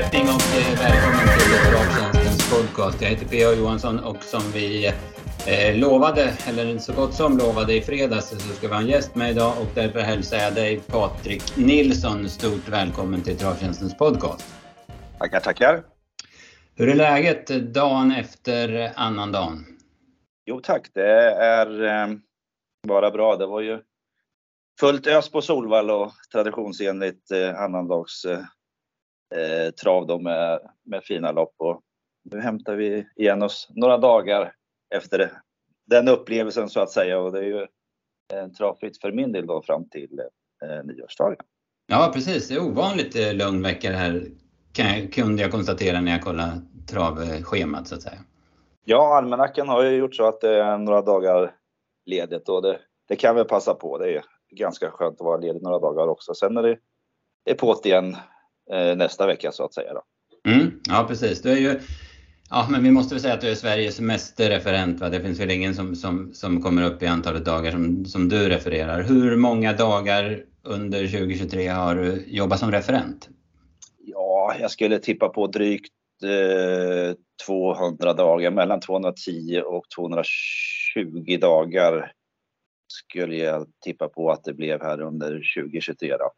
fortsättning och eh, välkommen till Travtjänstens podcast. Jag heter P.A. Johansson och som vi eh, lovade, eller så gott som lovade i fredags, så ska vi ha en gäst med idag och därför hälsar jag dig Patrik Nilsson stort välkommen till Travtjänstens podcast. Tackar, tackar. Hur är läget dagen efter annandagen? Jo tack, det är eh, bara bra. Det var ju fullt ös på Solvall och traditionsenligt eh, annandags eh, trav då med, med fina lopp. Och nu hämtar vi igen oss några dagar efter den upplevelsen så att säga och det är ju travfritt för min del då fram till eh, nyårsdagen. Ja precis, det är ovanligt eh, lugn vecka det här kan, kunde jag konstatera när jag kollade travschemat så att säga. Ja, almanackan har ju gjort så att det är några dagar ledigt och det, det kan vi passa på. Det är ganska skönt att vara ledig några dagar också. Sen är det är på igen nästa vecka så att säga. Då. Mm, ja precis, du är ju Ja, men vi måste väl säga att du är Sveriges meste referent. Va? Det finns väl ingen som, som, som kommer upp i antalet dagar som, som du refererar. Hur många dagar under 2023 har du jobbat som referent? Ja, jag skulle tippa på drygt eh, 200 dagar, mellan 210 och 220 dagar skulle jag tippa på att det blev här under 2023. Då.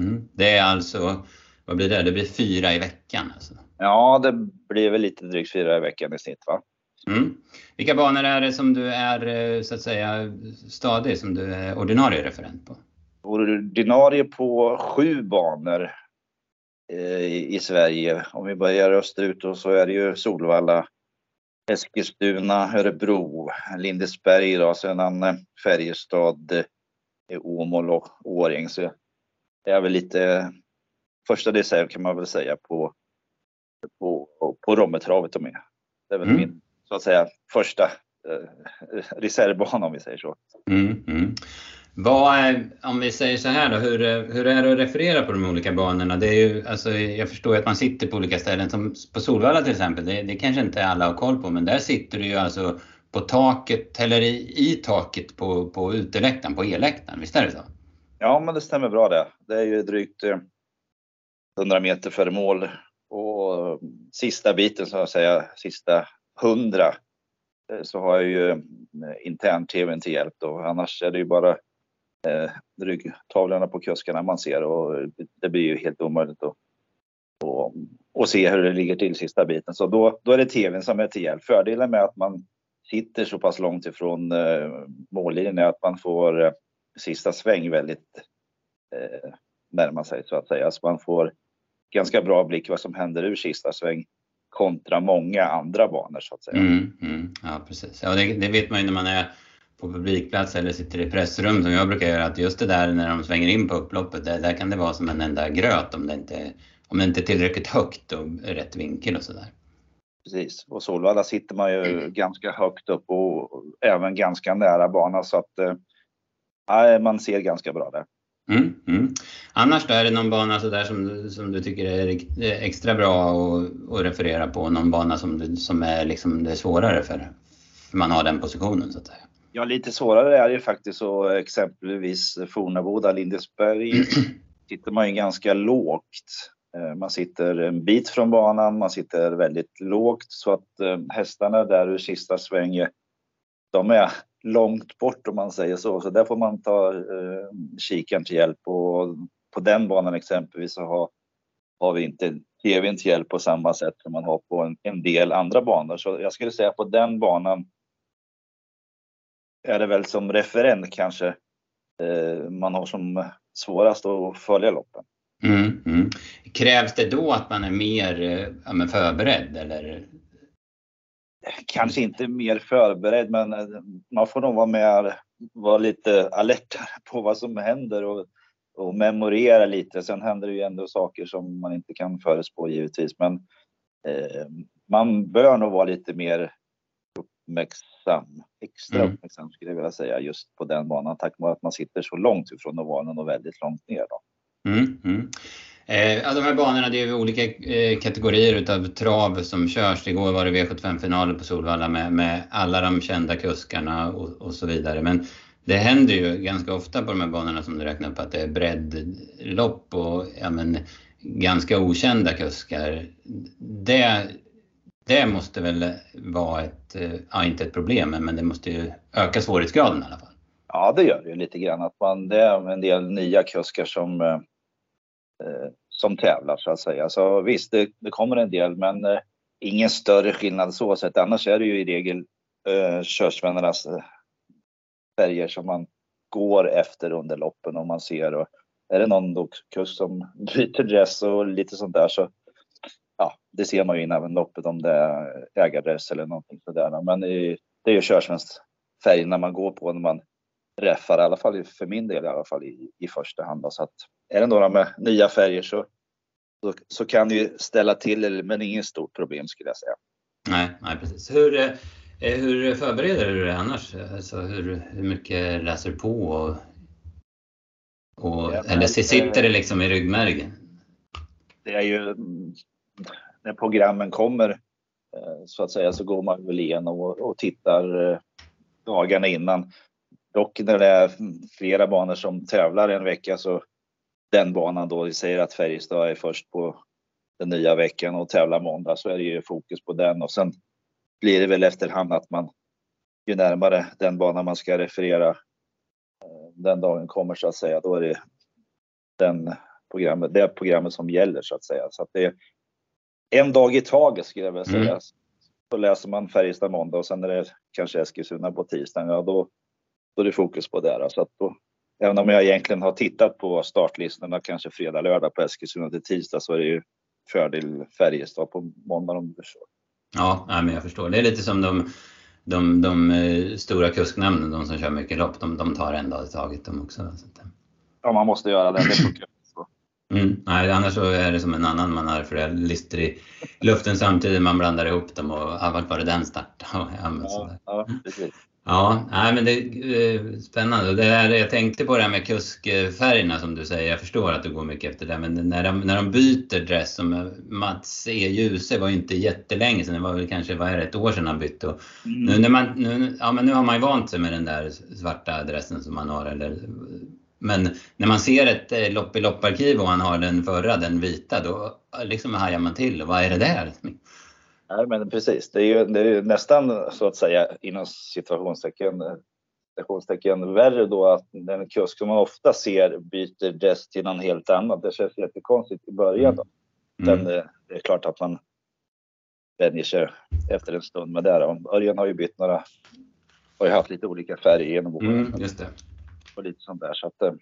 Mm. Det är alltså, vad blir det? Det blir fyra i veckan? Alltså. Ja, det blir väl lite drygt fyra i veckan i snitt. Va? Mm. Vilka banor är det som du är eh, så att säga stadig, som du är ordinarie referent på? Ordinarie på sju banor eh, i Sverige. Om vi börjar österut så är det ju Solvalla, Eskilstuna, Örebro, Lindesberg då, sedan eh, Färjestad, Åmål och Årjäng. Så det är väl lite första reserv kan man väl säga på, på, på Rommetravet och med. Det är väl mm. min så att säga första eh, reservbana om vi säger så. Mm, mm. Vad är, om vi säger så här då, hur, hur är det att referera på de olika banorna? Det är ju, alltså, jag förstår ju att man sitter på olika ställen, som på Solvalla till exempel, det, det kanske inte alla har koll på, men där sitter du ju alltså på taket, eller i, i taket på, på uteläktaren, på eläktaren, visst är det så? Ja, men det stämmer bra det. Det är ju drygt 100 meter före mål och sista biten så att säga, sista 100 eh, så har jag ju eh, intern-tvn till hjälp då. Annars är det ju bara eh, ryggtavlorna på kuskarna man ser och det blir ju helt omöjligt att och, och se hur det ligger till sista biten. Så då, då är det tvn som är till hjälp. Fördelen med att man sitter så pass långt ifrån eh, mållinjen är att man får eh, sista sväng väldigt eh, närma sig så att säga. Så man får ganska bra blick vad som händer ur sista sväng kontra många andra banor så att säga. Mm, mm, ja precis, ja, det, det, vet man ju när man är på publikplats eller sitter i pressrum som jag brukar göra att just det där när de svänger in på upploppet, där, där kan det vara som en enda gröt om det inte, om det inte är tillräckligt högt och rätt vinkel och sådär. Precis, och Solvalla sitter man ju mm. ganska högt upp och även ganska nära banan så att eh, man ser ganska bra där. Mm, mm. Annars då, är det någon bana så där som, som du tycker är extra bra att, referera på? Någon bana som, som är liksom det svårare för, för man har den positionen så att säga? Ja, lite svårare är det ju faktiskt så exempelvis Fornaboda, Lindesberg sitter man ju ganska lågt. Eh, man sitter en bit från banan, man sitter väldigt lågt så att eh, hästarna där ur sista svängen, de är långt bort om man säger så. Så där får man ta eh, kikaren till hjälp och på den banan exempelvis så har, har vi inte tvn till hjälp på samma sätt som man har på en, en del andra banor. Så jag skulle säga på den banan är det väl som referent kanske eh, man har som svårast att följa loppen. Mm, mm. Krävs det då att man är mer eh, ja, förberedd eller? Kanske inte mer förberedd men eh, man får nog vara med, vara lite alert på vad som händer och, och memorera lite. Sen händer det ju ändå saker som man inte kan förespå givetvis men eh, man bör nog vara lite mer uppmärksam, extra mm. uppmärksam skulle jag vilja säga just på den banan tack vare att man sitter så långt ifrån ovalen och väldigt långt ner. Då. Mm, mm. Eh, de här banorna, det är olika eh, kategorier utav trav som körs. Igår var det V75-finaler på Solvalla med, med alla de kända kuskarna och, och, så vidare. Men det händer ju ganska ofta på de här banorna som du räknar upp att det är breddlopp och ja, men, ganska okända kuskar. Det, det måste väl vara ett, eh, ja inte ett problem, men det måste ju öka svårighetsgraden i alla fall. Ja, det gör det ju lite grann. Att man, det är en del nya kuskar som, eh, eh som tävlar så att säga. Så visst, det, det kommer en del, men eh, ingen större skillnad så sett. Annars är det ju i regel eh, körsvännernas eh, färger som man går efter under loppen och man ser. Och är det någon då som byter dress och lite sånt där så ja, det ser man ju innan loppet om det är ägardress eller någonting sådär. Men det är ju körsvenskt färgerna man går på när man träffar, i alla fall för min del i alla fall i, i första hand. Så att är det några med nya färger så, så, så kan det ju ställa till men inget stort problem skulle jag säga. Nej, nej precis. Hur, eh, hur förbereder du dig annars? Alltså hur, hur mycket läser du på? Och, och, ja, eller sitter det liksom i ryggmärgen? Det är ju när programmen kommer eh, så att säga så går man väl igenom och, och tittar eh, dagarna innan. Dock när det är flera banor som tävlar en vecka så den banan då, vi säger att Färjestad är först på den nya veckan och tävlar måndag så är det ju fokus på den och sen blir det väl efterhand att man ju närmare den banan man ska referera eh, den dagen kommer så att säga, då är det den programmet, det programmet som gäller så att säga. Så att det är en dag i taget skulle jag vilja säga. Mm. Så läser man Färjestad måndag och sen är det kanske Eskilstuna på tisdagen. Ja, då, då är det fokus på det. Så att då, även om jag egentligen har tittat på startlistorna kanske fredag, lördag på Eskilstuna till tisdag så är det ju fördel Färjestad på måndag om du förstår. Ja, men jag förstår. Det är lite som de, de, de eh, stora kusknämnden, de som kör mycket lopp, de, de tar en dag i taget de också. Så att, ja, man måste göra det. det. Mm, nej, annars så är det som en annan man har flera listor i luften samtidigt, man blandar ihop dem och ja, vart var det den startade? Ja, ja, precis. Ja, nej, men det är eh, spännande. Det här, jag tänkte på det här med kuskfärgerna som du säger. Jag förstår att du går mycket efter det. Men när de, när de byter dress, som Mats E. Djuse var ju inte jättelänge sedan. Det var väl kanske vad är det, ett år sedan han bytte. Mm. nu, när man, nu, ja, men nu har man ju vant sig med den där svarta dressen som man har. Eller, men när man ser ett eh, lopp i lopparkiv och han har den förra, den vita, då liksom hajar man till. Vad är det där? Nej, men precis. Det är ju, det är nästan så att säga inom situationstecken, situationstecken värre då att den kusk som man ofta ser byter dress till någon helt annat. Det känns jättekonstigt i början. Då. Mm. Det, det är klart att man vänjer sig efter en stund med det. Örjan har ju bytt några, har ju haft lite olika färger genom åren. Mm, just det. Och lite sånt där. Så att, eh,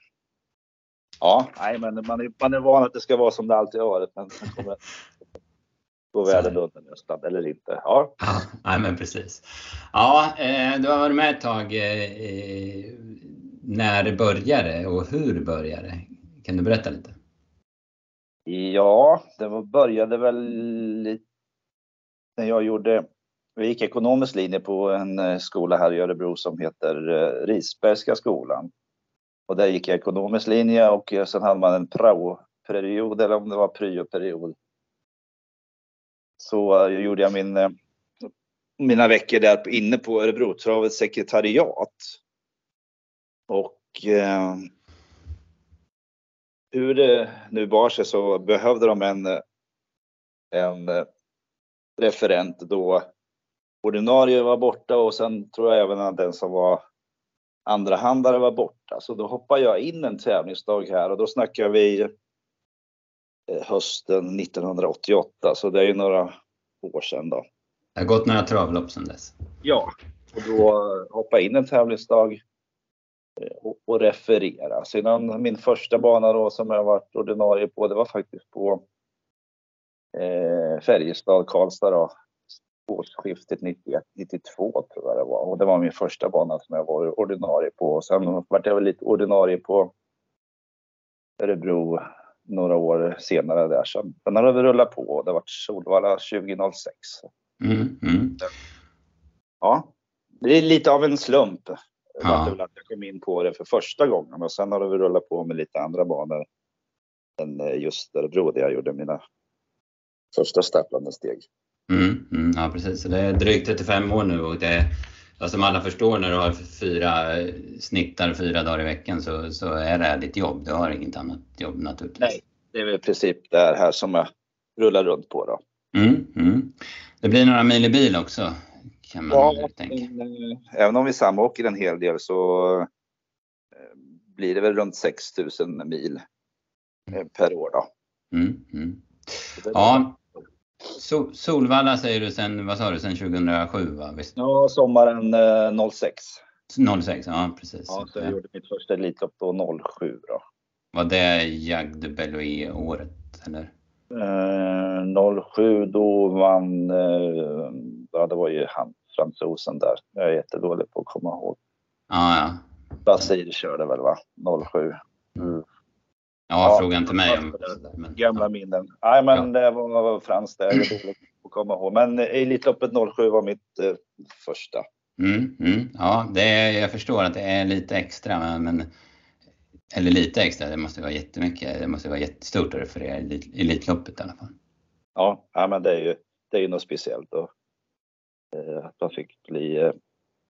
ja, nej, men man är, man är van att det ska vara som det alltid har varit. Men sen kommer Går världen under nästan, eller inte. Ja. ja, nej men precis. Ja, eh, du har varit med ett tag. Eh, när började det och hur började det? Kan du berätta lite? Ja, det började väl när jag gjorde jag gick ekonomisk linje på en eh, skola här i Örebro som heter Risbergska skolan. Och där gick jag ekonomisk linje och sen hade man en prao-period, eller om det var pryo-period så gjorde jag min, eh, mina veckor där inne på Örebrotravets sekretariat. Och eh, hur det nu bar sig så behövde de en, eh, en eh, referent då ordinarie var borta och sen tror jag även att den som var andrahandare var borta. Så då hoppade jag in en tävlingsdag här och då snackar vi hösten 1988, så det är ju några år sedan då. Det har gått några travlopp sedan dess. Ja, och då hoppa in en tävlingsdag eh, och, och referera. Sedan min första bana då som jag varit ordinarie på, det var faktiskt på eh, Färjestad, Karlstad då. Årsskiftet 91, 92 tror jag det var. Och det var min första bana som jag var ordinarie på. Och sen vart jag väl lite ordinarie på Örebro några år senare där. Så den har vi rullat på och det har varit Solvalla 2006. Mm, mm. Ja, det är lite av en slump. Ja. Att jag kom in på det för första gången och sen har det rullat på med lite andra banor än eh, just Örebro där jag gjorde mina första stapplande steg. Mm, mm, ja precis, så det är drygt 35 år nu och det Ja, som alla förstår när du har fyra snittar fyra dagar i veckan så, så är det här ditt jobb. Du har inget annat jobb naturligtvis. Nej, det är väl i princip det här som jag rullar runt på då. Mm, mm. Det blir några mil i bil också kan man ja, tänka. Även om vi samåker en hel del så eh, blir det väl runt 6000 mil eh, per år då. Mm, mm. Ja, so Solvalla säger du sen, vad sa du, sen 2007 va? Visst? Ja, sommaren eh, 06. 06, ja precis. Ja, så jag gjorde mitt första Elitlopp då 07 då. Var det Jagd de Beloé året eller? Eh, 07 då vann, eh, ja det var ju han, fransosen där. Jag är jättedålig på att komma ihåg. Ja, ja. Basir körde väl va? 07. Mm. Ja, ja, fråga inte mig om men, Gamla ja. minnen. Nej, men ja. det var franskt. Det dåligt att komma ihåg. Men Elitloppet 07 var mitt eh, första. Mm, mm, ja, det är, jag förstår att det är lite extra, men, men eller lite extra, det måste vara jättemycket. Det måste vara jättestort att referera Elitloppet i alla fall. Ja, ja men det är ju, det är ju något speciellt. Och, eh, att man fick bli eh,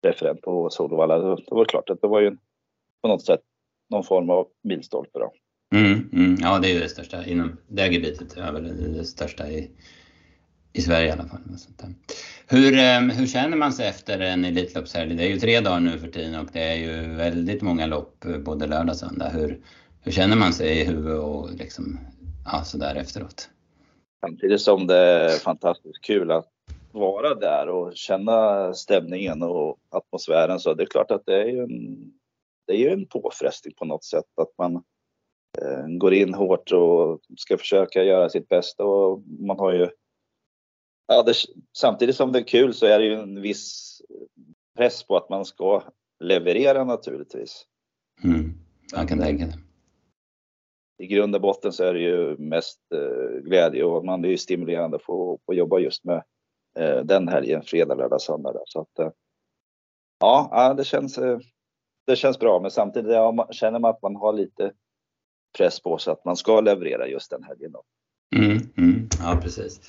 referent på Solvalla. Det var klart att det var ju på något sätt någon form av milstolpe. Då. Mm, mm, ja, det är ju det största inom det gebitet. Det är väl det största i, i Sverige i alla fall. Eh, hur, eh, hur känner man sig efter en Elitloppshelg? Det är ju tre dagar nu för tiden och det är ju väldigt många lopp eh, både lördag och söndag. Hur, hur känner man sig i huvudet och liksom, ja, sådär efteråt? Samtidigt som det är fantastiskt kul att vara där och känna stämningen och atmosfären så det är klart att det är ju en, det är ju en påfrestning på något sätt att man går in hårt och ska försöka göra sitt bästa och man har ju ja, det, samtidigt som det är kul så är det ju en viss press på att man ska leverera naturligtvis. Mm, jag kan tänka det. I grund och botten så är det ju mest eh, glädje och man är ju stimulerande att få, få jobba just med eh, den helgen, fredag, lördag, söndag. Så att, eh, ja, det känns, eh, det känns bra, men samtidigt känner man att man har lite press på sig att man ska leverera just den helgen. Då. Mm, mm, ja, precis.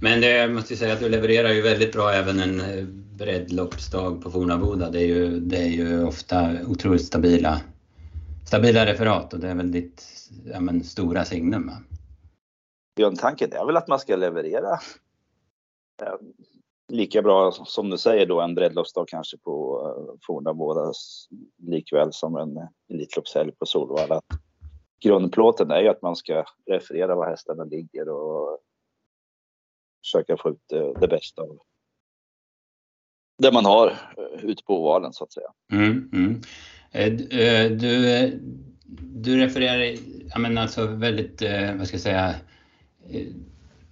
Men det, jag måste säga att du levererar ju väldigt bra även en eh, breddloppsdag på Fornaboda. Det är ju, det är ju ofta otroligt stabila, stabila referat och det är väl ditt ja, men, stora signum. Grundtanken är väl att man ska leverera eh, lika bra som du säger då en breddloppsdag kanske på eh, Fornaboda likväl som en Elitloppshelg på Solvalla. Grundplåten är ju att man ska referera var hästarna ligger och försöka få ut det, det bästa av det man har eh, ute på ovalen så att säga. Mm, mm. Eh, du, du refererar, jag menar, alltså väldigt, vad ska jag säga,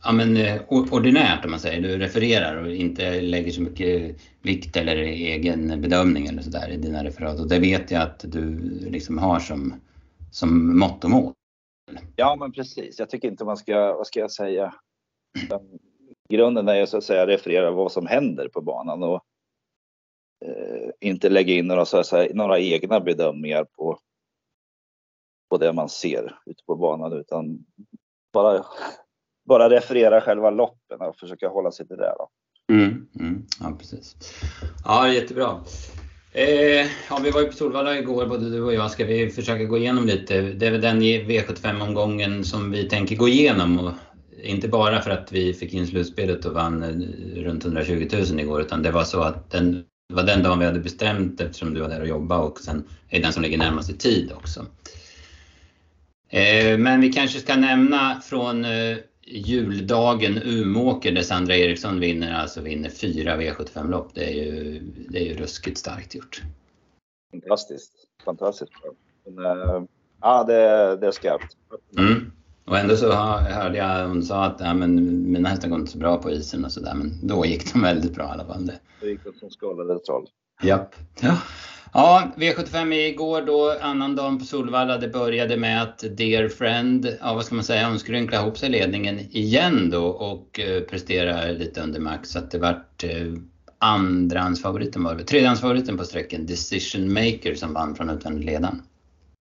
ja men ordinärt om man säger. Du refererar och inte lägger så mycket vikt eller egen bedömning eller sådär i dina referat. Och det vet jag att du liksom har som, som mottomål. Ja men precis. Jag tycker inte man ska, vad ska jag säga, grunden är ju så att säga referera vad som händer på banan och eh, inte lägga in några, så att säga, några egna bedömningar på, på det man ser ute på banan utan bara, bara referera själva loppen och försöka hålla sig till det. Då. Mm, mm, ja, precis. Ja, jättebra. Eh, ja, vi var ju på Solvalla igår, både du och jag. Ska vi försöka gå igenom lite? Det är väl den V75-omgången som vi tänker gå igenom. Och inte bara för att vi fick in slutspelet och vann eh, runt 120 000 igår utan det var så att den, det var den dagen vi hade bestämt eftersom du var där och jobbade och sen är den som ligger närmast i tid också. Eh, men vi kanske ska nämna från eh, juldagen Umåker där Sandra Eriksson vinner, alltså vinner fyra V75-lopp. Det är ju, det är ju ruskigt starkt gjort. Fantastiskt, fantastiskt bra. ja, det, det är skarpt. Mm. Och ändå så hörde jag hon sa att ja, men mina hästar går inte så bra på isen och sådär. Men då gick de väldigt bra i alla fall. Det gick som skålade troll. Japp. Ja. Ja, V75 igår då, annan dag på Solvalla. Det började med att Dear Friend, ja vad ska man säga, hon skrynklade ihop sig ledningen igen då och eh, lite under max. Så att det vart eh, andrahandsfavoriten var det, tredjehandsfavoriten på sträckan Decision Maker som vann från utvändigt ledan.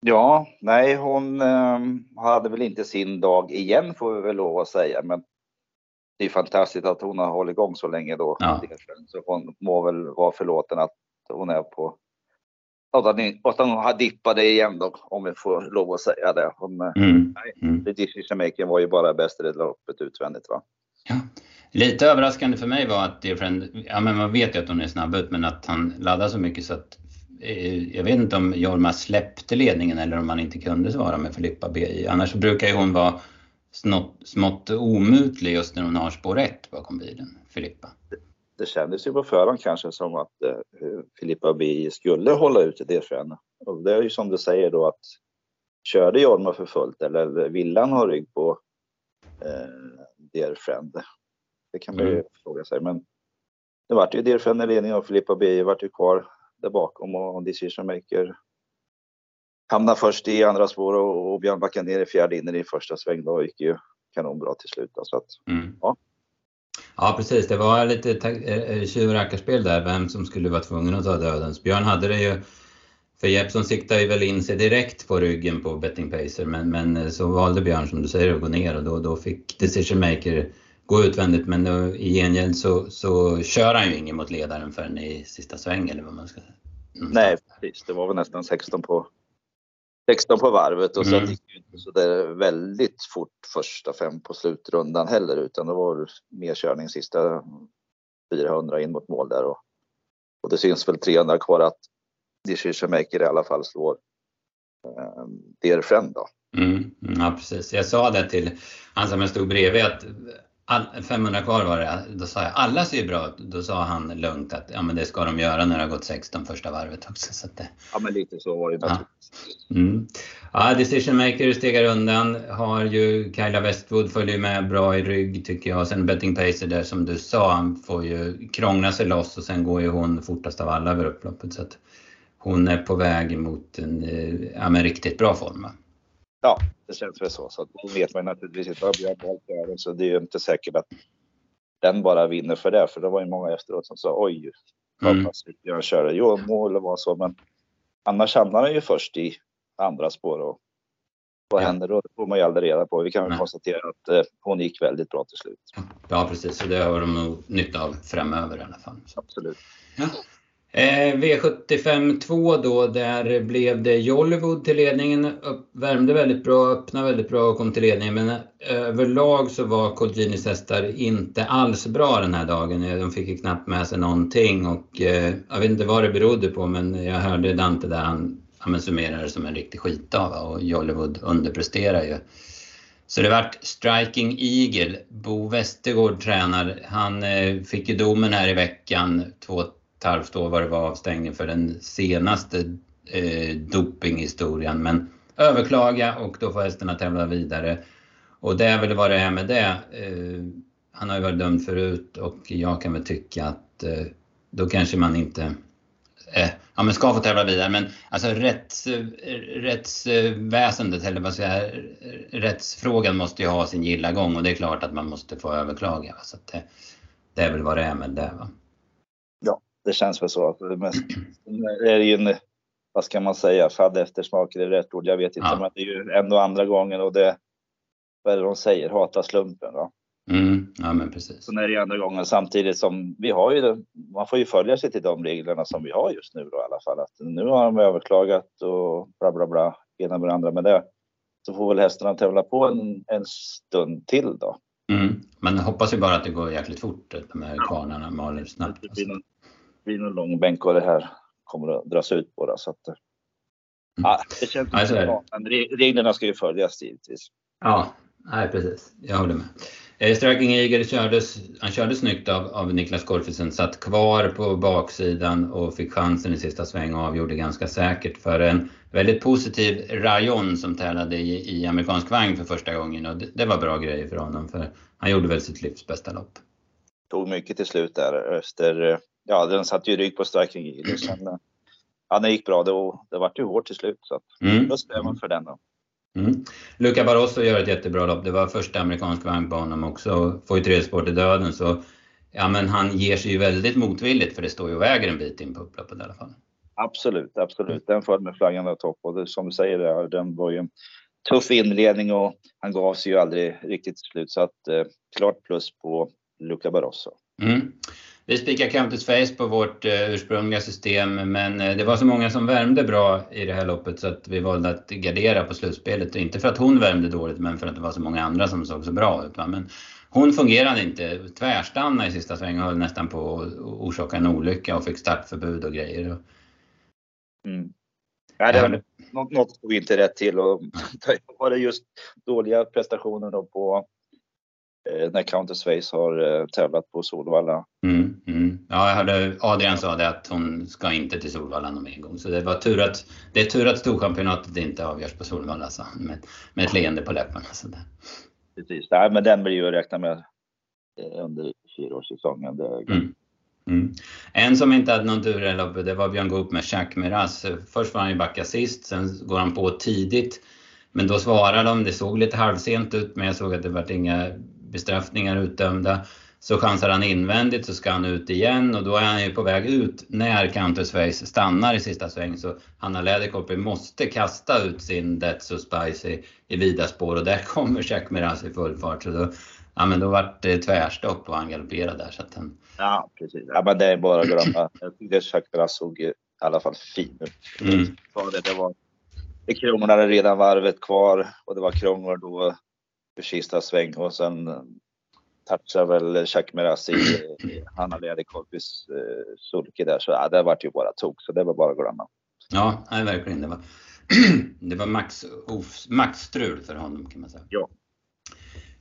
Ja, nej hon eh, hade väl inte sin dag igen får vi väl lov att säga. Men det är fantastiskt att hon har hållit igång så länge då. Ja. Så hon må väl vara förlåten att hon är på att han, har dippat det igen då, om vi får lov att säga det. Om, eh, mm. Nej, mm. Decision Maker var ju bara bäst i det loppet utvändigt va. Ja. Lite överraskande för mig var att Dear ja men man vet ju att hon är snabb ut, men att han laddar så mycket så att eh, jag vet inte om Jorma släppte ledningen eller om han inte kunde svara med Filippa BI. Annars brukar ju hon vara smått, smått omutlig just när hon har spår 1 bakom bilen, Filippa. Det, kändes ju på förhand kanske som att eh, Filippa BI skulle hålla ut i DFN. Och det är ju som du säger då att körde Jorma för fullt eller ville han ha rygg på eh, Dear Friend? Det kan man ju mm. fråga sig. Men det vart ju Dear Friend i ledning och Filippa BI vart ju kvar där bakom och Decision Maker hamnade först i andra spår och, och Björn backade ner i fjärde in i första sväng. Då gick ju kanonbra till slut. Så att, mm. ja. Ja precis, det var lite eh, eh, tjuv och rackarspel där, vem som skulle vara tvungen att ta dödens. Björn hade det ju, för Jeppsson siktade ju väl in sig direkt på ryggen på Betting Pacer, men, men eh, så valde Björn som du säger att gå ner och då, då fick Decision Maker gå utvändigt men då, i gengäld så, så kör han ju ingen mot ledaren förrän i sista sväng eller vad man ska säga. Mm. Nej precis, det var väl nästan 16 på 16 på varvet och mm. sen gick det inte så där väldigt fort första fem på slutrundan heller utan det var mer körning sista 400 in mot mål där och, och det syns väl 300 kvar att Maker i alla fall slår eh, Dear Friend då. Mm, ja precis, jag sa det till han som jag stod bredvid att 500 kvar var det. Då sa jag alla ser bra ut. Då sa han lugnt att ja, men det ska de göra när det har gått 16 första varvet också. Så det... Ja men lite så var det naturligtvis. Ja. Mm. ja, Decision Maker stegar undan. Har ju Kyla Westwood följer med bra i rygg tycker jag. Sen Betting Pacer där som du sa, han får ju krångla sig loss och sen går ju hon fortast av alla över upploppet. Så hon är på väg mot en eh, ja, men riktigt bra form. Ja, det känns väl så. Så då vet man naturligtvis inte vad Björn Bolt gör. Så det är ju inte säkert att den bara vinner för det. För det var ju många efteråt som sa oj, vad mm. passivt Björn körde. Jo, mål var så, men annars hamnar han ju först i andra spår. Och vad ja. händer då? Det får man ju aldrig reda på. Vi kan väl konstatera att eh, hon gick väldigt bra till slut. Ja, precis. Och det har de nog nytta av framöver i alla fall. Absolut. Ja. Eh, V75 2 då, där blev det Jollywood till ledningen. Upp, värmde väldigt bra, öppnade väldigt bra och kom till ledningen. Men eh, överlag så var Colginis hästar inte alls bra den här dagen. Eh, de fick ju knappt med sig någonting och eh, jag vet inte vad det berodde på men jag hörde Dante där han, han summerade som en riktig skitdag och Jollywood underpresterar ju. Så det vart Striking Eagle. Bo Westergård tränar. Han eh, fick ju domen här i veckan, två ett halvt år vad det var avstängning för den senaste eh, dopinghistorien. Men överklaga och då får hästarna tävla vidare. Och det är väl vad det är med det. Eh, han har ju varit dömd förut och jag kan väl tycka att eh, då kanske man inte eh, ja, men ska få tävla vidare. Men alltså rätts, eh, rättsväsendet, eller vad ska jag säga, rättsfrågan måste ju ha sin gilla gång och det är klart att man måste få överklaga. Så det, det, är väl vad det är med det. Va? Det känns väl så. Det är ju en, vad ska man säga, fadd eftersmak är det rätt ord, jag vet inte. Ja. Men det är ju ändå andra gången och det, vad är det de säger, hata slumpen. Va? Mm, ja men precis. Så är det andra gången samtidigt som vi har ju, man får ju följa sig till de reglerna som vi har just nu då i alla fall. Att nu har de överklagat och bla bla bla, ena med det andra med det. Så får väl hästarna tävla på en, en stund till då. Mm. Man hoppas ju bara att det går jäkligt fort, de här kvarnarna maler snabbt. Det blir någon blir någon lång bänk och det här kommer att dras ut på. Det, så att, mm. ja, det känns alltså, bra, men reglerna ska ju följas givetvis. Ja, nej, precis. Jag håller med. Eh, Striking Eagle kördes, han körde snyggt av, av Niklas Korfisen, satt kvar på baksidan och fick chansen i sista sväng och avgjorde ganska säkert för en väldigt positiv Rayon som tävlade i, i amerikansk vagn för första gången och det, det, var bra grejer för honom för han gjorde väl sitt livs bästa lopp. Tog mycket till slut där efter ja, den satt ju rygg på striking i. Sen, ja, den gick bra. Det, det vart ju hårt till slut. Så att, mm. plus man för den då. Mm. Luca Barroso gör ett jättebra lopp. Det var första amerikanska vagn på honom också. Får ju tredje spår till döden. Så ja, men han ger sig ju väldigt motvilligt för det står ju och väger en bit in på upploppet i alla fall. Absolut, absolut. Den föll med flaggan där topp och det, som du säger, den var ju en tuff inledning och han gav sig ju aldrig riktigt till slut. Så att eh, klart plus på Luca Barroso. Mm. Vi spikar Countess Face på vårt eh, ursprungliga system men eh, det var så många som värmde bra i det här loppet så att vi valde att gardera på slutspelet. Inte för att hon värmde dåligt men för att det var så många andra som såg så bra ut. Va? Men hon fungerade inte. Tvärstannade i sista svängen och höll nästan på att orsaka en olycka och fick startförbud och grejer. Mm. Nej, det var, något, något stod inte rätt till och var det just dåliga prestationer då på när Countess Face har eh, tävlat på Solvalla. Mm, mm. Ja, jag hörde Adrian sa det att hon ska inte till Solvalla någon mer gång. Så det var tur att, det är tur att Storchampionatet inte avgörs på Solvalla, så, med, med ett leende på läpparna. Så där. Precis, Nej, men den blir ju att räkna med eh, under fyraårssäsongen. Mm. Mm. En som inte hade någon tur i det loppet, det var Björn Goop med Jacques Miras. Först var han ju backa sist, sen går han på tidigt. Men då svarade de, det såg lite halvsent ut, men jag såg att det var inga bestraffningar utdömda. Så chansar han invändigt så ska han ut igen och då är han ju på väg ut när Counter-Space stannar i sista sväng. Så Hanna Läderkorpi måste kasta ut sin That's So Spicy i vida spår och där kommer Jack Miraz i full fart. Så då, ja, men då vart det tvärstopp och han galopperade där. Så att han... Ja, precis. Ja, men det är bara att glömma. Jag tyckte Jack Miraz såg i alla fall fin ut. Mm. Det, det, var, det krånglade redan varvet kvar och det var krångel då för sista sväng och sen touchar väl Chuck Miraz i Hanna Läderkorpis eh, sulke där så ja, det vart ju bara tok så det var bara att glömma. Ja, nej, verkligen. Det var, det var max, max strul för honom kan man säga. Ja.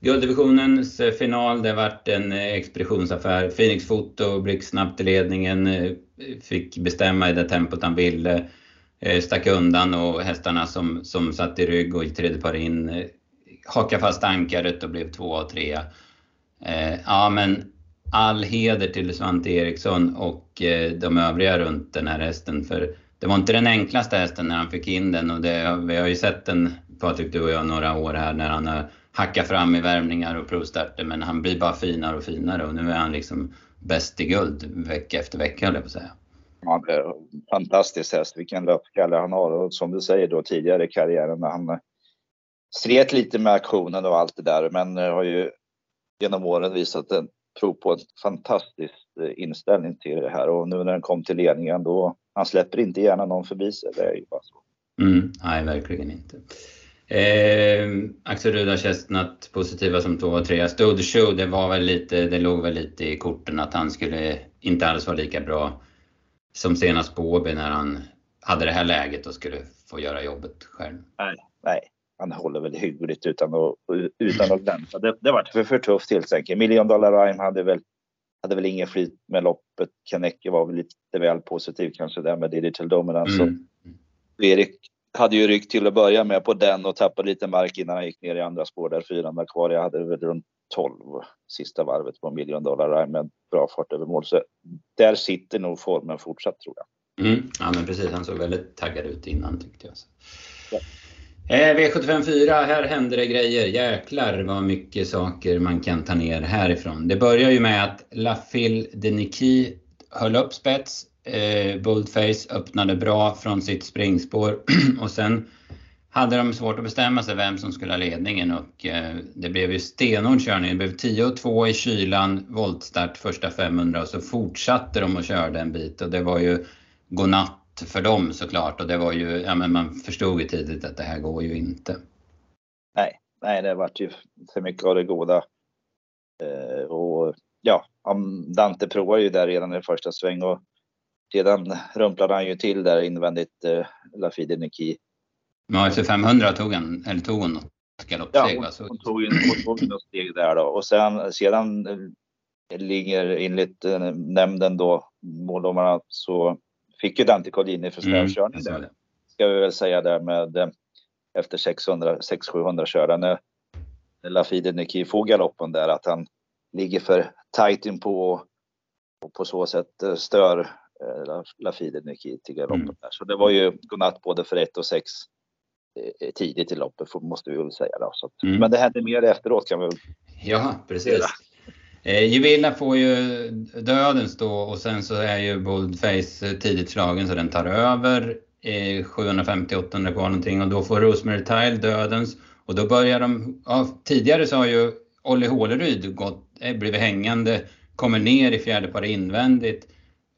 Gulddivisionens eh, final, det vart en eh, expeditionsaffär. Phoenix Foto blixtsnabbt i ledningen, eh, fick bestämma i det tempot han ville. Stack undan och hästarna som, som satt i rygg och i tredje par in hakade fast ankaret och blev två och trea. Eh, ja men all heder till Svante Eriksson och eh, de övriga runt den här hästen för det var inte den enklaste hästen när han fick in den och det, vi har ju sett den, Patrik, du och jag, några år här när han har hackat fram i värmningar och provstarter men han blir bara finare och finare och nu är han liksom bäst i guld vecka efter vecka höll jag på att säga. Ja, det är fantastisk häst. Vilken löpskalle han har och som du säger då tidigare i karriären när han slet lite med aktionen och allt det där men har ju genom åren visat en prov på en fantastisk eh, inställning till det här och nu när den kom till ledningen då han släpper inte gärna någon förbi sig. Det är ju bara så. Mm, nej, verkligen inte. Eh, Axel Ruda Chestnut positiva som två och trea. Stod Show, det var väl lite, det låg väl lite i korten att han skulle inte alls vara lika bra som senast på Åby när han hade det här läget och skulle få göra jobbet själv. Nej, nej. Han håller väl hyggligt utan att, utan att glänsa. Det, det var för, för tufft helt enkelt. Million Dollar Rhyme hade väl hade väl ingen flyt med loppet. Kanecke var väl lite väl positiv kanske där med Digital Dominance. Mm. Erik hade ju ryckt till att börja med på den och tappade lite mark innan han gick ner i andra spår där fyran kvar. Jag hade väl runt 12 sista varvet på miljon dollar med bra fart över mål. Så där sitter nog formen fortsatt tror jag. Mm. Ja men precis, han såg väldigt taggad ut innan tyckte jag. Ja. Eh, V754, här händer det grejer. Jäklar vad mycket saker man kan ta ner härifrån. Det börjar ju med att Lafille Deniki höll upp spets. Eh, Boldface öppnade bra från sitt springspår och sen hade de svårt att bestämma sig vem som skulle ha ledningen och eh, det blev ju stenhård körning. Det blev 10-2 i kylan, voltstart första 500 och så fortsatte de och körde en bit och det var ju godnatt för dem såklart och det var ju, ja men man förstod ju tidigt att det här går ju inte. Nej, nej det vart ju för mycket av det goda. Eh, och ja, Dante provade ju där redan i första sväng och sedan rumplade han ju till där invändigt eh, Lafide Niki. Ja, efter 500 tog han, eller tog hon något galoppsteg? Ja, hon, hon, tog ju något steg där då och sen, sedan eh, ligger enligt eh, nämnden då, måldomarna, så fick ju Dante Collini för snökörning mm, där. Ska vi väl säga där med eh, efter 600-700 körda när Lafide Niki får galoppen där att han ligger för tight in på och på så sätt eh, stör eh, Lafide Niki till galoppen mm. där. Så det var ju godnatt både för 1 och 6 tidigt i loppet måste vi väl säga då. Så mm. Men det hände mer efteråt kan vi väl Ja, precis. Eh, Juvilla får ju dödens då och sen så är ju Boldface eh, tidigt slagen så den tar över. Eh, 750-800 kvar någonting och då får Rosemary Tile dödens. Och då börjar de, ja, tidigare så har ju Olli Håleryd gått, eh, blivit hängande kommer ner i fjärde par invändigt.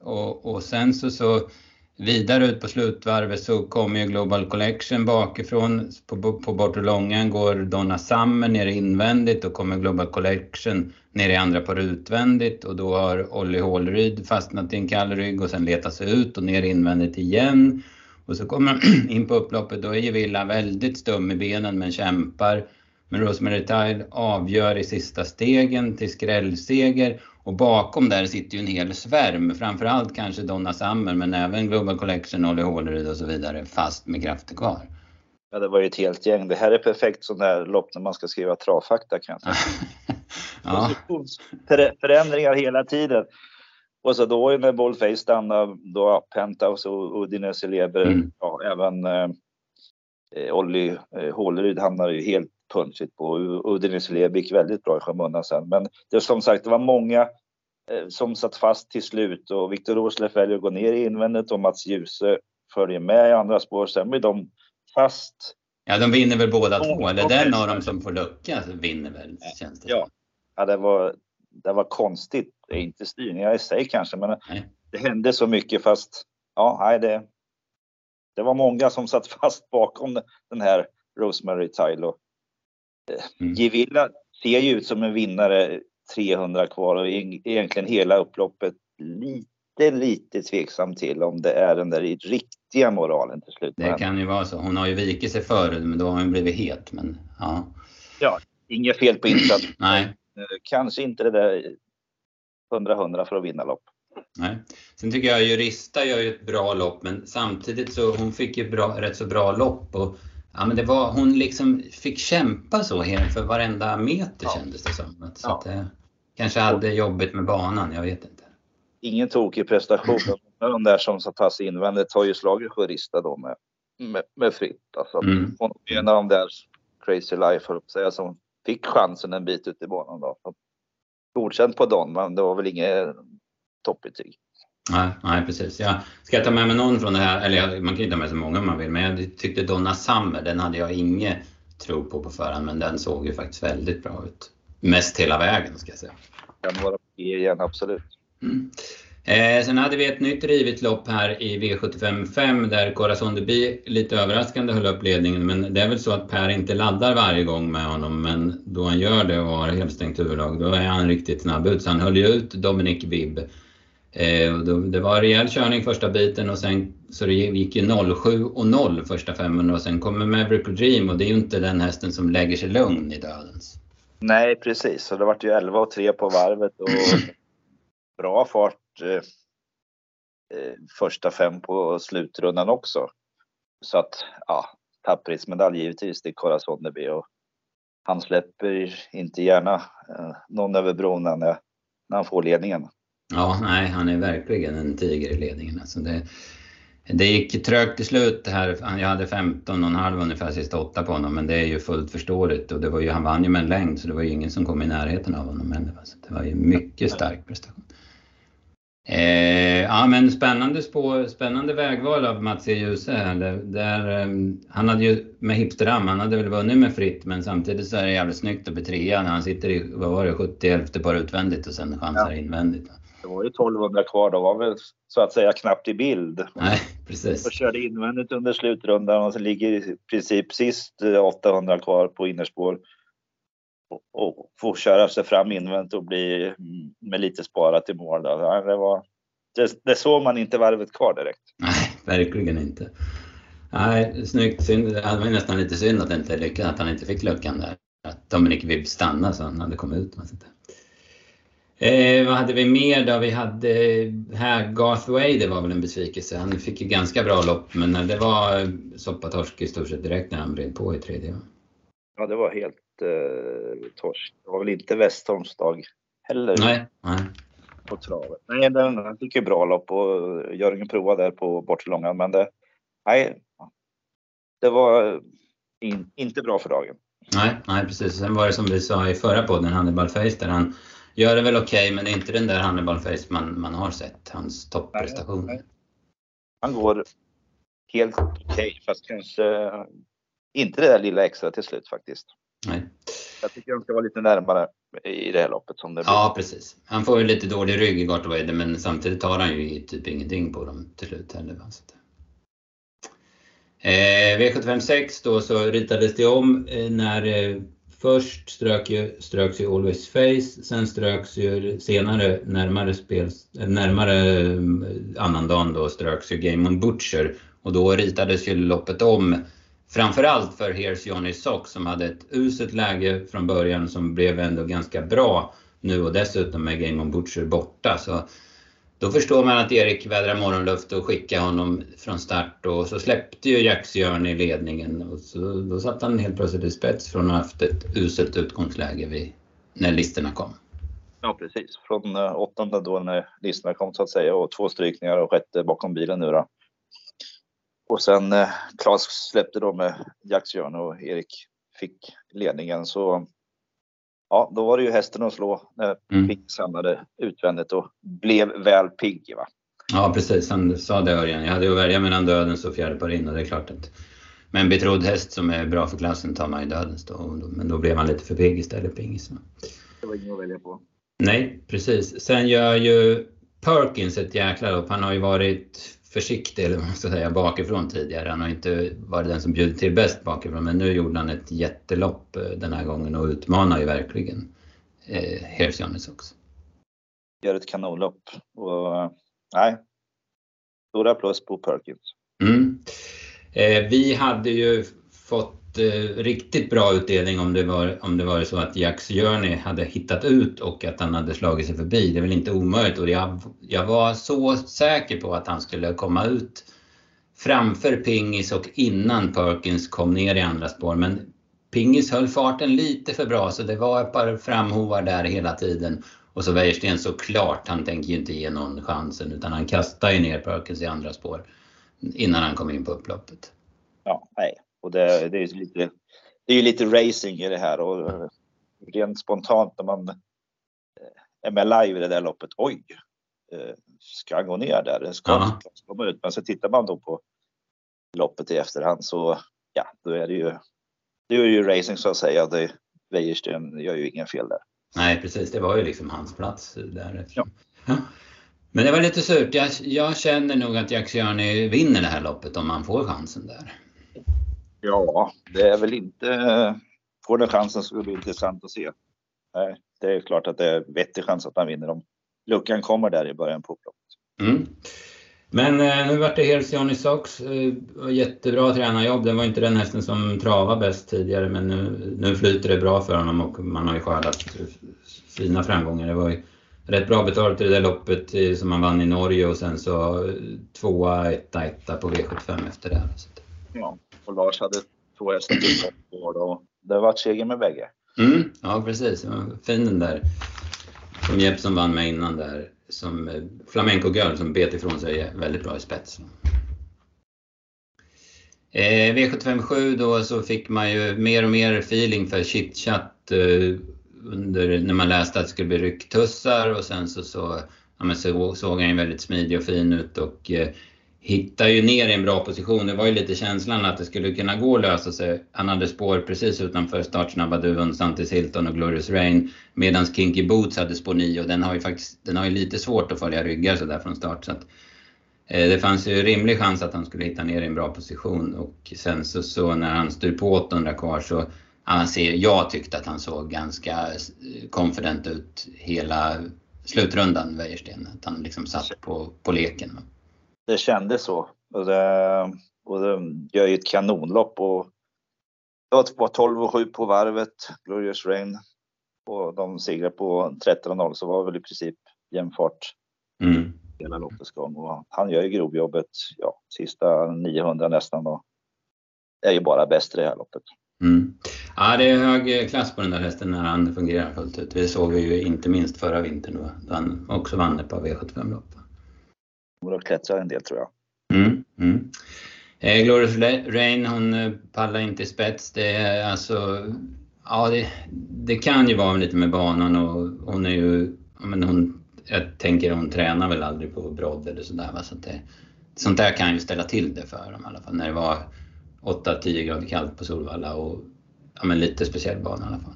Och, och sen så, så vidare ut på slutvarvet så kommer ju Global Collection bakifrån. På, på bortre långan går Donna Summer ner invändigt och kommer Global Collection ner i andra par utvändigt och då har Olli Hålryd fastnat i en kall rygg och sen letar sig ut och ner invändigt igen. Och så kommer han in på upploppet, då är ju Villa väldigt stum i benen men kämpar. Men Rosemary Tile avgör i sista stegen till skrällseger och bakom där sitter ju en hel svärm, framförallt kanske Donna Summer men även Global Collection, Olli Hålerud och så vidare, fast med krafter kvar. Ja, det var ju ett helt gäng. Det här är perfekt sån där lopp när man ska skriva travfakta kan jag ja. Förändringar hela tiden. Och så då när Boldface stannade, då Penthouse och Udinese Leber, mm. ja, även eh, Olli eh, Håleryd hamnade ju helt punchigt på. Udinese Leber gick väldigt bra i skymundan sen. Men det som sagt, det var många eh, som satt fast till slut och Viktor Rosleff väljer att gå ner i invändet och Mats Djuse följer med i andra spår. Sen blir de fast. Ja, de vinner väl båda två, eller den av dem som får lucka vinner väl, känns det Ja, ja det var det var konstigt. Det är inte styrningar i sig kanske, men nej. det hände så mycket fast ja, nej, det, det var många som satt fast bakom den här Rosemary Tylo. Mm. Givilla ser ju ut som en vinnare 300 kvar och egentligen hela upploppet lite, lite tveksam till om det är den där riktiga moralen till slut. Det kan ju vara så. Hon har ju vikit sig förut, men då har hon blivit het. Men, ja. ja, inget fel på insats. Nej. Eh, kanske inte det där 100-100 för att vinna lopp. Nej. Sen tycker jag Jurista gör ju ett bra lopp men samtidigt så hon fick ju bra, rätt så bra lopp och ja, men det var, hon liksom fick kämpa så för varenda meter ja. kändes det som. Så ja. att, eh, kanske hade jobbigt med banan, jag vet inte. Ingen tokig prestation. De där som satt fast invändigt har ju slagit Jurista då med, med, med fritt. Alltså, mm. Hon är en av de där crazy life, höll säga, som fick chansen en bit ut i banan. Då. Godkänt på Don, men det var väl inget toppbetyg. Nej, nej, precis. Jag ska jag ta med mig någon från det här, eller man kan ju ta med så många man vill, men jag tyckte Donna Summer, den hade jag inget tro på på förhand, men den såg ju faktiskt väldigt bra ut. Mest hela vägen ska jag säga. Kan vara igen, absolut. Mm. Eh, sen hade vi ett nytt rivigt lopp här i V75 5 där Corazon Deby lite överraskande höll upp ledningen. Men det är väl så att Per inte laddar varje gång med honom. Men då han gör det och har helstängt huvudlag, då är han riktigt snabb ut. Så han höll ju ut Dominic Bibb. Eh, det var rejäl körning första biten och sen så det gick ju 07 och 0 första 500 och sen kommer Maverick och Dream och det är ju inte den hästen som lägger sig lugn i dödens. Nej precis, och det vart ju 11 och 3 på varvet och bra fart eh, eh, första fem på slutrundan också. Så att, ja, tapprismedalj givetvis till Corazon Deby och han släpper inte gärna eh, någon över bron när, när han får ledningen. Ja, nej, han är verkligen en tiger i ledningen. Alltså det, det gick trögt till slut här. Jag hade 15,5 ungefär sista åtta på honom, men det är ju fullt förståeligt. Och det var ju, han vann ju med en längd, så det var ju ingen som kom i närheten av honom heller. Så det var ju mycket stark prestation. Eh, ja men spännande, spår, spännande vägval av Mats E. Djuse här. Där, där, eh, han hade ju med Hipsteram, han hade väl vunnit med fritt men samtidigt så är det jävligt snyggt att bli trea när han sitter i, vad var det, 70 elfte par utvändigt och sen chansar ja. invändigt. Det var ju 1200 kvar då, var väl så att säga knappt i bild. Nej, precis. Och körde invändigt under slutrundan och så ligger i princip sist 800 kvar på innerspår och få köra sig fram invändigt och bli med lite sparat i mål. Då. Det, var, det, det såg man inte varvet kvar direkt. Nej, verkligen inte. Nej, snyggt. Synd. Det var nästan lite synd att, inte lyckades, att han inte fick luckan där. Att Dominic Vibb stannade så han hade kommit ut. Eh, vad hade vi mer då? Vi hade här Garth Way, det var väl en besvikelse. Han fick ju ganska bra lopp men det var soppatorsk i stort sett direkt när han bred på i tredje. Ja, det var helt eh, torsk. Det var väl inte Westholms dag heller. Nej, nej. På travet. Nej, den, den fick ju bra lopp och Jörgen provade där på bortre långan, men det, nej, det var in, inte bra för dagen. Nej, nej, precis. Sen var det som vi sa i förra podden, Hannibal Face, där han gör det väl okej, okay, men det är inte den där Hannibal Face man, man har sett, hans topprestation. Han går helt okej, okay, fast kanske inte det där lilla extra till slut faktiskt. Nej. Jag tycker de ska vara lite närmare. i det här loppet som det blir. Ja, precis. Han får ju lite dålig rygg i Gartweider men samtidigt tar han ju typ ingenting på dem till slut heller. Eh, V756 då så ritades det om eh, när eh, först strök ju, ströks ju Always Face, sen ströks ju senare närmare, spel, eh, närmare mm, annandagen då ströks ju Game on Butcher och då ritades ju loppet om framförallt för Here's Johnny Sock som hade ett uselt läge från början som blev ändå ganska bra nu och dessutom med Game on Butcher borta. Så då förstår man att Erik vädrar morgonluft och skickar honom från start och så släppte ju Jaxjörn i ledningen och så, då satt han helt plötsligt i spets från att ha haft ett uselt utgångsläge vid, när listorna kom. Ja precis, från eh, åttonde då när listorna kom så att säga och två strykningar och sjätte bakom bilen nu då. Och sen eh, Klas släppte då med Jaxjörn och Erik fick ledningen så ja, då var det ju hästen att slå när mm. Pigg samlade utvändigt och blev väl pigg. Va? Ja, precis. Han sa det Örjan. Jag hade att välja mellan dödens och fjärde par in och det är klart att med en betrodd häst som är bra för klassen tar man ju dödens då. Men då blev han lite för pigg istället, Pingis. Det var inget att välja på. Nej, precis. Sen gör ju Perkins ett jäkla lopp. Han har ju varit försiktig, eller vad man ska säga, bakifrån tidigare. Han har inte varit den som bjudit till bäst bakifrån, men nu gjorde han ett jättelopp eh, den här gången och utmanar ju verkligen eh, Hersjanis också. Gör ett kanonlopp och nej, stora plus på Perkins. Mm. Eh, vi hade ju fått eh, riktigt bra utdelning om det var, om det var så att Jacks Journey hade hittat ut och att han hade slagit sig förbi. Det är väl inte omöjligt och jag, jag var så säker på att han skulle komma ut framför Pingis och innan Perkins kom ner i andra spår. Men Pingis höll farten lite för bra så det var ett par framhovar där hela tiden. Och så Wäjersten såklart, han tänker ju inte ge någon chansen utan han kastar ju ner Perkins i andra spår innan han kom in på upploppet. Ja, nej, och det, det, är lite, det är lite racing i det här och rent spontant när man eh, är med live i det där loppet. Oj, eh, ska han gå ner där? Ska han komma ut? Men så tittar man då på loppet i efterhand så ja, då är det ju, det är ju racing så att säga. Det, Wäjersten gör ju inga fel där. Nej, precis. Det var ju liksom hans plats där. Ja. ja. Men det var lite surt. Jag, jag känner nog att Jack Ciani vinner det här loppet om han får chansen där. Ja, det är väl inte... Får den chansen blir det intressant att se. Nej, det är klart att det är vettig chans att han vinner om luckan kommer där i början på upploppet. Mm. Men eh, nu vart det helt Johnny Sox. Eh, jättebra tränarjobb. Det var inte den hästen som travade bäst tidigare men nu, nu flyter det bra för honom och man har ju skördat fina framgångar. Det var ju rätt bra betalt i det där loppet eh, som man vann i Norge och sen så eh, tvåa, etta, etta på V75 efter det. Ja, och Lars hade två hästar till och det var seger med bägge. Mm, ja, precis. Fin den där som Jeppson vann med innan där. Som eh, Flamenco Girl som bet ifrån sig väldigt bra i spets. Eh, V757 då så fick man ju mer och mer feeling för chitchat eh, under, när man läste att det skulle bli rycktussar och sen så, så, ja, så såg han ju väldigt smidig och fin ut och eh, hittar ju ner i en bra position. Det var ju lite känslan att det skulle kunna gå att lösa sig. Han hade spår precis utanför startsnabba duon, Santis Hilton och Glorious Rain. Medan Kinky Boots hade spår 9 och den har ju faktiskt den har ju lite svårt att följa ryggar sådär från start. Så att, eh, det fanns ju rimlig chans att han skulle hitta ner i en bra position och sen så, så när han styr på 800 kvar så han ser, jag tyckte att han såg ganska confident ut hela slutrundan, Wäjersten. Att han liksom satt på, på leken det kändes så. Och det, och det gör ju ett kanonlopp och det var 12 och 7 på varvet, Glorious Rain. Och de segrar på 13-0 så var det väl i princip jämn fart mm. hela loppets gång. Och han gör ju grovjobbet, ja, sista 900 nästan och är ju bara bäst i det här loppet. Mm. Ja, det är hög klass på den där hästen när han fungerar fullt ut. Det såg vi ju inte minst förra vintern då, då han också vann ett par V75-lopp kommer att klättra en del tror jag. Mm, mm. Eh, Glorious Rain, hon eh, pallar inte i spets. Det är alltså, ja det, det kan ju vara lite med banan och hon är ju, men hon, jag tänker hon tränar väl aldrig på brodd eller sådär va. Så det, sånt där kan ju ställa till det för dem i alla fall. När det var 8-10 grader kallt på Solvalla och ja, men lite speciell bana i alla fall.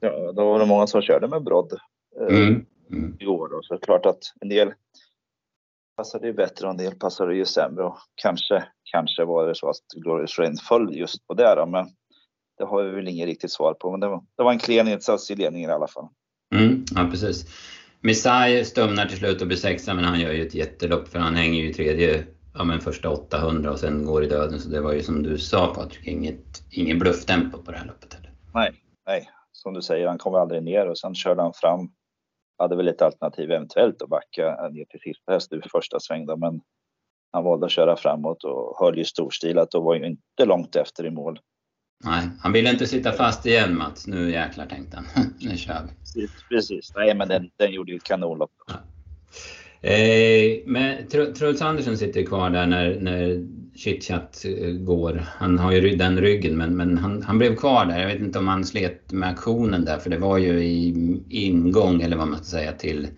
Ja, då var det många som körde med brodd eh, Mm. Mm. i år. Då. Så det är klart att en del passade ju bättre och en del passade ju sämre. Och kanske, kanske var det så att Glorious Rain föll just på det. Då, men det har vi väl inget riktigt svar på. Men det var, det var en klen insats i ledningen i alla fall. Mm, ja, precis. Missai stumnar till slut och blir sexa, men han gör ju ett jättelopp för han hänger ju i tredje, ja men första 800 och sen går i döden. Så det var ju som du sa Patrik, inget, ingen blufftempo på det här loppet heller. Nej, nej, som du säger, han kom aldrig ner och sen körde han fram. Hade väl ett alternativ eventuellt att backa ner till sista häst i första sväng då, men han valde att köra framåt och höll ju storstilat och var ju inte långt efter i mål. Nej, han ville inte sitta fast igen Mats. Nu jäklar tänkte han. nu kör vi. Precis, precis. Nej, men den, den gjorde ju ett kanonlopp. Eh, men Tr- Truls Andersson sitter kvar där när, när chitchat eh, går. Han har ju den ryggen men, men han, han blev kvar där. Jag vet inte om han slet med aktionen där för det var ju i ingång eller vad man ska säga till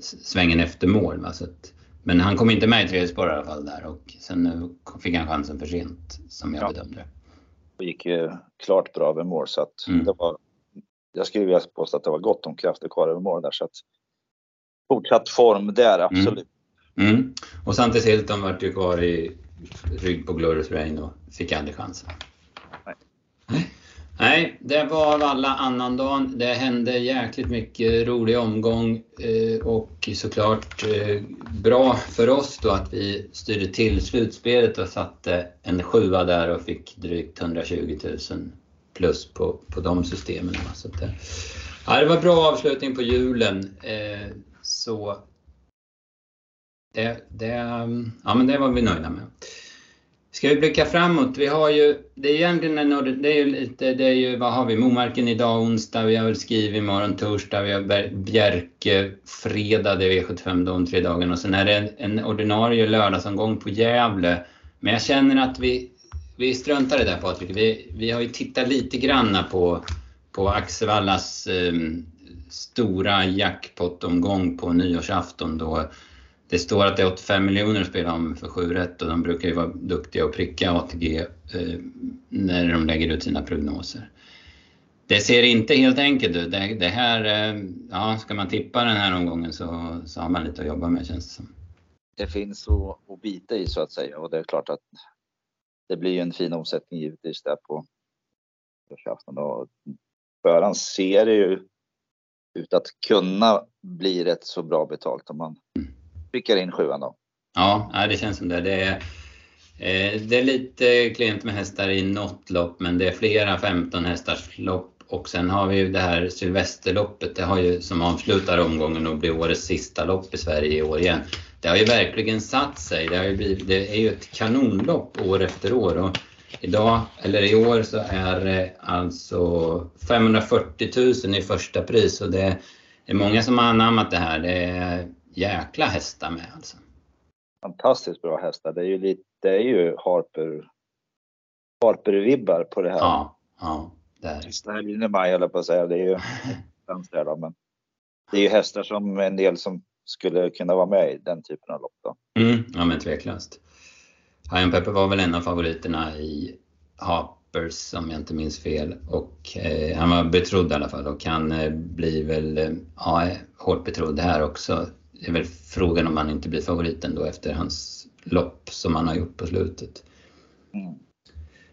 svängen efter mål. Va? Så att, men han kom inte med i tredje spår i alla fall där och sen eh, fick han chansen för sent som jag Ja. bedömde det. Det gick ju klart bra över mål så att Mm. det var. Jag skulle vilja påstå att det var gott om krafter kvar över mål där så att. Fortsatt form där, absolut. Mm. Och Santis Hilton vart ju kvar i rygg på Glorious Rain och fick aldrig chansen. Nej. Nej, det var alla annandagen. Det hände jäkligt mycket rolig omgång eh, och såklart eh, bra för oss då att vi styrde till slutspelet och satte en sjua där och fick drygt 120 000 plus på, på de systemen. Så det, ja, det var bra avslutning på julen. Så det, det, mm, ja, men det var vi nöjda med. Ska vi blicka framåt? Vi har ju, det är ju egentligen en, det är ju lite, det är ju, vad har vi, Momarken idag onsdag, vi har väl skrivit imorgon torsdag, vi har Bjerke fredag, det är V75 de tre dagarna och sen är det en, en ordinarie lördagsomgång på Gävle. Men jag känner att vi, vi struntar i det där Patrik. Vi, vi har ju tittat lite granna på, på Axevallas um, stora jackpot-omgång på nyårsafton då det står att det är 85 miljoner att spela om för 7 rätt och de brukar ju vara duktiga och pricka ATG eh, när de lägger ut sina prognoser. Det ser inte helt enkelt ut. Det, det här, eh, ja, ska man tippa den här omgången så, så har man lite att jobba med känns det som. Det finns att, att bita i så att säga och det är klart att det blir ju en fin omsättning givetvis där på nyårsafton och förhand ser det ju ut att kunna bli rätt så bra betalt om man skickar in sjuan då. Ja, det känns som det. Det är, eh, det är lite klent med hästar i något lopp, men det är flera 15 hästars lopp. Och sen har vi ju det här Sylvesterloppet, det har ju som avslutar omgången och blir årets sista lopp i Sverige i år igen. Det har ju verkligen satt sig. Det, har ju blivit, det är ju ett kanonlopp år efter år. Och idag, eller i år, så är det alltså 540 000 i första pris. Och det är många som har anammat det här. Det är jäkla hästar med alltså. Fantastiskt bra hästar. Det är ju lite, det är ju Harper, Harper-vibbar på det här. Ja, ja, det är det. Sista helgen i maj höll jag på att säga. Det är ju där men det är ju hästar som en del som skulle kunna vara med i den typen av lopp då. Mm, ja men tveklöst. Hajan Pepper var väl en av favoriterna i Harpers om jag inte minns fel. Och eh, han var betrodd i alla fall och han eh, blir väl eh, ja, hårt betrodd här också. Det är väl frågan om han inte blir favoriten då efter hans lopp som han har gjort på slutet. Mm.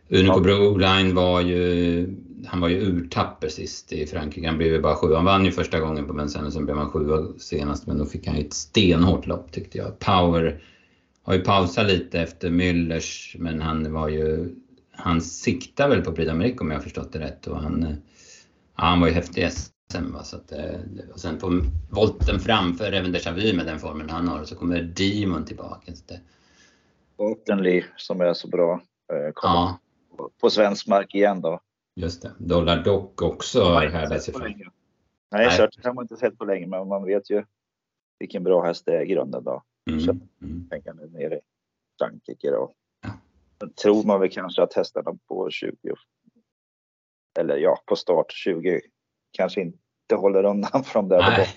Unico. Broline var ju, han var ju urtapper sist i Frankrike. Han blev ju bara sju. Han vann ju första gången på Vincennes och sen blev han sjua senast. Men då fick han ju ett stenhårt lopp tyckte jag. Power har ju pausat lite efter Müllers men han var ju, han siktar väl på Prix d'Amérique om jag har förstått det rätt. Och han, ja, han var ju häftig i SM. Va? Så att, eh, och sen på volten framför även Déjà Vu med den formen han har så kommer Demon tillbaka. Så det, Oakenly som är så bra. eh, Kommer ja, på- svensk mark igen då. just det. Dollar Dock också sett sig länge. Nej, Nej. Search har man inte sett på länge, men man vet ju vilken bra häst det är i grunden då. Mm, Så- mm. Tänker nu nere i Frankrike då. Ja. Tror man väl kanske att hästarna på 20 eller ja, på start 20 kanske inte håller undan från det. Nej,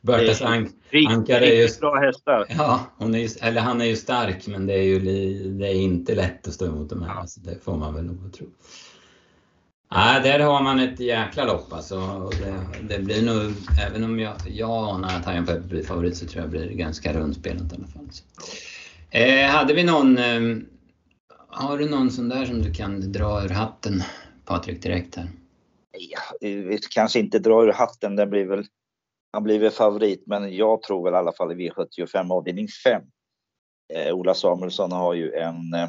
Bertas Ank, Ankar är ju- bra hästar. ja, hon är ju, eller han är ju stark men det är ju li- det är inte lätt att stå emot de här. Alltså, det får man väl nog tro. Nej, där har man ett jäkla lopp alltså. Det, det, blir nog, även om jag, jag anar att Hajan Pepper blir favorit så tror jag det blir ganska rundspelat i alla fall. Eh, hade vi någon, eh, har du någon sån där som du kan dra ur hatten Patrik direkt här? Ja, vi kanske inte dra ur hatten, den blir väl, han blir väl favorit, men jag tror väl i alla fall i V75 avdelning 5. Eh, Ola Samuelsson har ju en eh,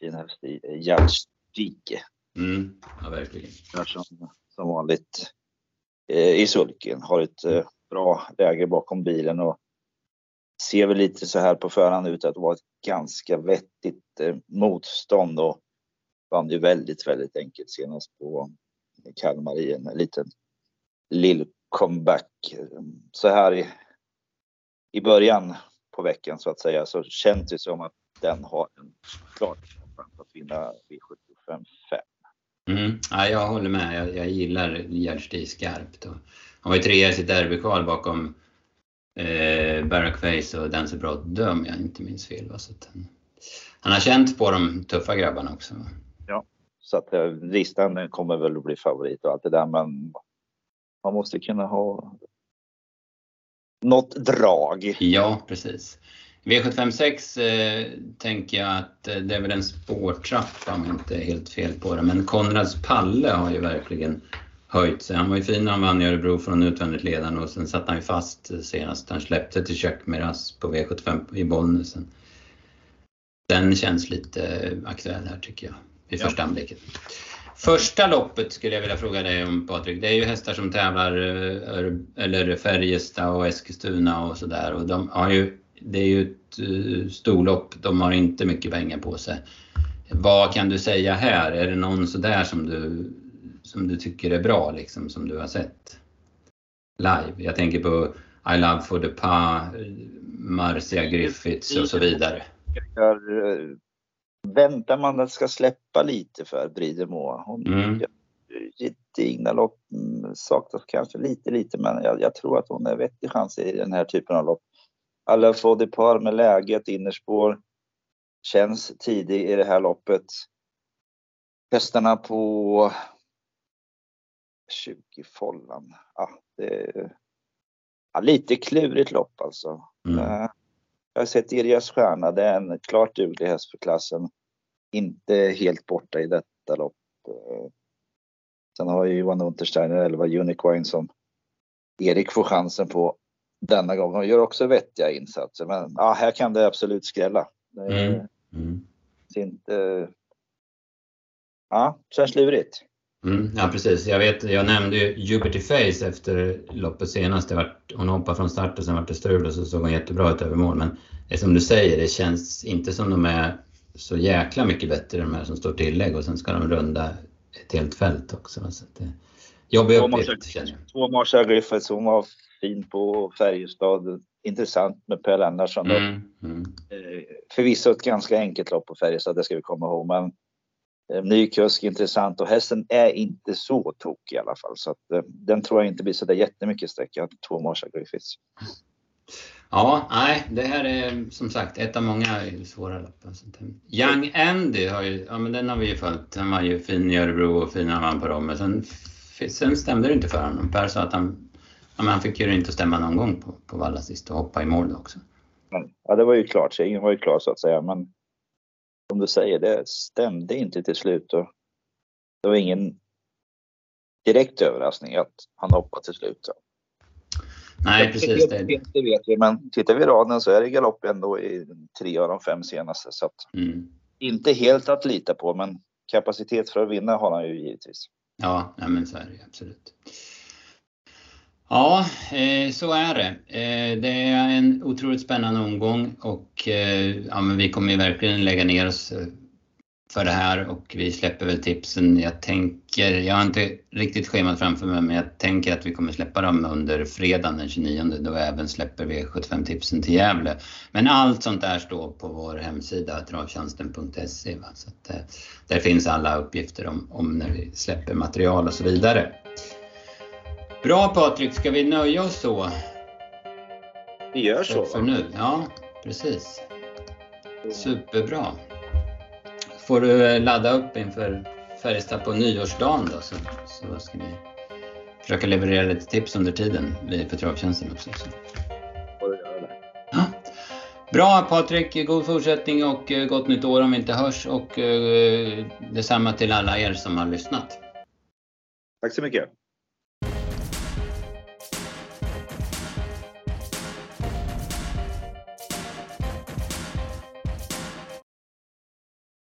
fin häst i eh, Mm, ja, verkligen. Som, som vanligt eh, i sulken. Har ett eh, bra läge bakom bilen och ser väl lite så här på förhand ut att vara ett ganska vettigt eh, motstånd och vann ju väldigt, väldigt enkelt senast på Kalmar i en liten lill comeback. Så här i, i början på veckan så att säga så känns det som att den har en klar chans att vinna V75 5. Mm. Ja, jag håller med. Jag, jag gillar Gerd skarpt. Han var ju trea i sitt derbykval bakom eh, Barrackface och Dancer Broad om jag inte minns fel. Va? Så han, han, har känt på de tuffa grabbarna också. Va? Ja, så att eh, listan kommer väl att bli favorit och allt det där men man måste kunna ha något drag. Ja, precis. V756 eh, tänker jag att eh, det är väl en spårtrappa om jag inte är helt fel på det. Men Konrads Palle har ju verkligen höjt sig. Han var ju fin när han vann i Örebro från utvändigt ledande och sen satt han ju fast senast. Han släppte till Chuck Miras på V75 i Bollnäs. Den känns lite aktuell här tycker jag vid första ja. anblicken. Första loppet skulle jag vilja fråga dig om Patrik. Det är ju hästar som tävlar, eh, eller Färjestad och Eskilstuna och sådär. Och de har ju det är ju ett uh, storlopp, de har inte mycket pengar på sig. Vad kan du säga här? Är det någon sådär som du, som du tycker är bra, liksom, som du har sett live? Jag tänker på I Love for the Pa, Marcia Griffiths och så vidare. Eh, väntar man att ska släppa lite för Bridemo. Hon mm. gedigna lopp, mm, saknas kanske lite, lite, men jag, jag tror att hon är vettig chans i den här typen av lopp. Alla får det par med läget, innerspår. Känns tidig i det här loppet. Hästarna på 20 Follan. Ja, det ja, lite klurigt lopp alltså. Mm. Eh, jag har sett Irjas Stjärna, det är en klart duglig häst för klassen. Inte helt borta i detta lopp. Eh, sen har ju Johan Untersteiner 11 Unicorn som Erik får chansen på denna gång. Hon gör också vettiga insatser. Men ja, här kan det absolut skrälla. Det mm. Mm. inte... Ja, känns lurigt. Mm, ja precis, jag vet, jag nämnde ju Jupiter Face efter loppet senast. Det var, hon hoppade från start och sen var det strul och så såg hon jättebra ut över mål. Men det som du säger, det känns inte som de är så jäkla mycket bättre de här som står tillägg och sen ska de runda ett helt fält också. Så det, jobbig uppgift känner jag. Två Marsha Griffiths, hon var fin på Färjestad. Intressant med Per Lennartsson. Mm, mm. Eh, förvisso ett ganska enkelt lopp på Färjestad, det ska vi komma ihåg. Men eh, ny kusk, intressant och hästen är inte så tokig i alla fall. Så att, eh, den tror jag inte blir så där jättemycket har två Marsha Griffiths. Ja, nej, det här är som sagt ett av många svåra lopp. Young Andy har ju, ja men den har vi ju följt. Han var ju fin i Örebro och fin när han vann på Romme. Sen, sen stämde det inte för honom. Per sa att han Ja, men han fick ju inte stämma någon gång på, på Valla sist och hoppa i mål också. Ja, det var ju klart. Ingen var ju klar så att säga. Men som du säger, det stämde inte till slut. Och det var ingen direkt överraskning att han hoppade till slut. Nej, precis. Det, det vet vi, men tittar vi i raden så är det galopp ändå i tre av de fem senaste. Så att, mm. Inte helt att lita på, men kapacitet för att vinna har han ju givetvis. Ja, nej, men så är det absolut. Ja, eh, så är det. Eh, det är en otroligt spännande omgång och eh, ja, men vi kommer verkligen lägga ner oss för det här och vi släpper väl tipsen. Jag tänker, jag har inte riktigt schemat framför mig, men jag tänker att vi kommer släppa dem under fredagen den 29 då vi även släpper V75-tipsen till Gävle. Men allt sånt där står på vår hemsida travtjänsten.se. Så att, där finns alla uppgifter om, om när vi släpper material och så vidare. Bra Patrik, ska vi nöja oss så? Vi gör så. För nu. Ja, precis. Superbra. Får du ladda upp inför Färjestad på nyårsdagen då så, så ska vi försöka leverera lite tips under tiden på Travtjänsten också. Så. Ja. Bra Patrik, god fortsättning och eh, gott nytt år om vi inte hörs och eh, detsamma till alla er som har lyssnat. Tack så mycket.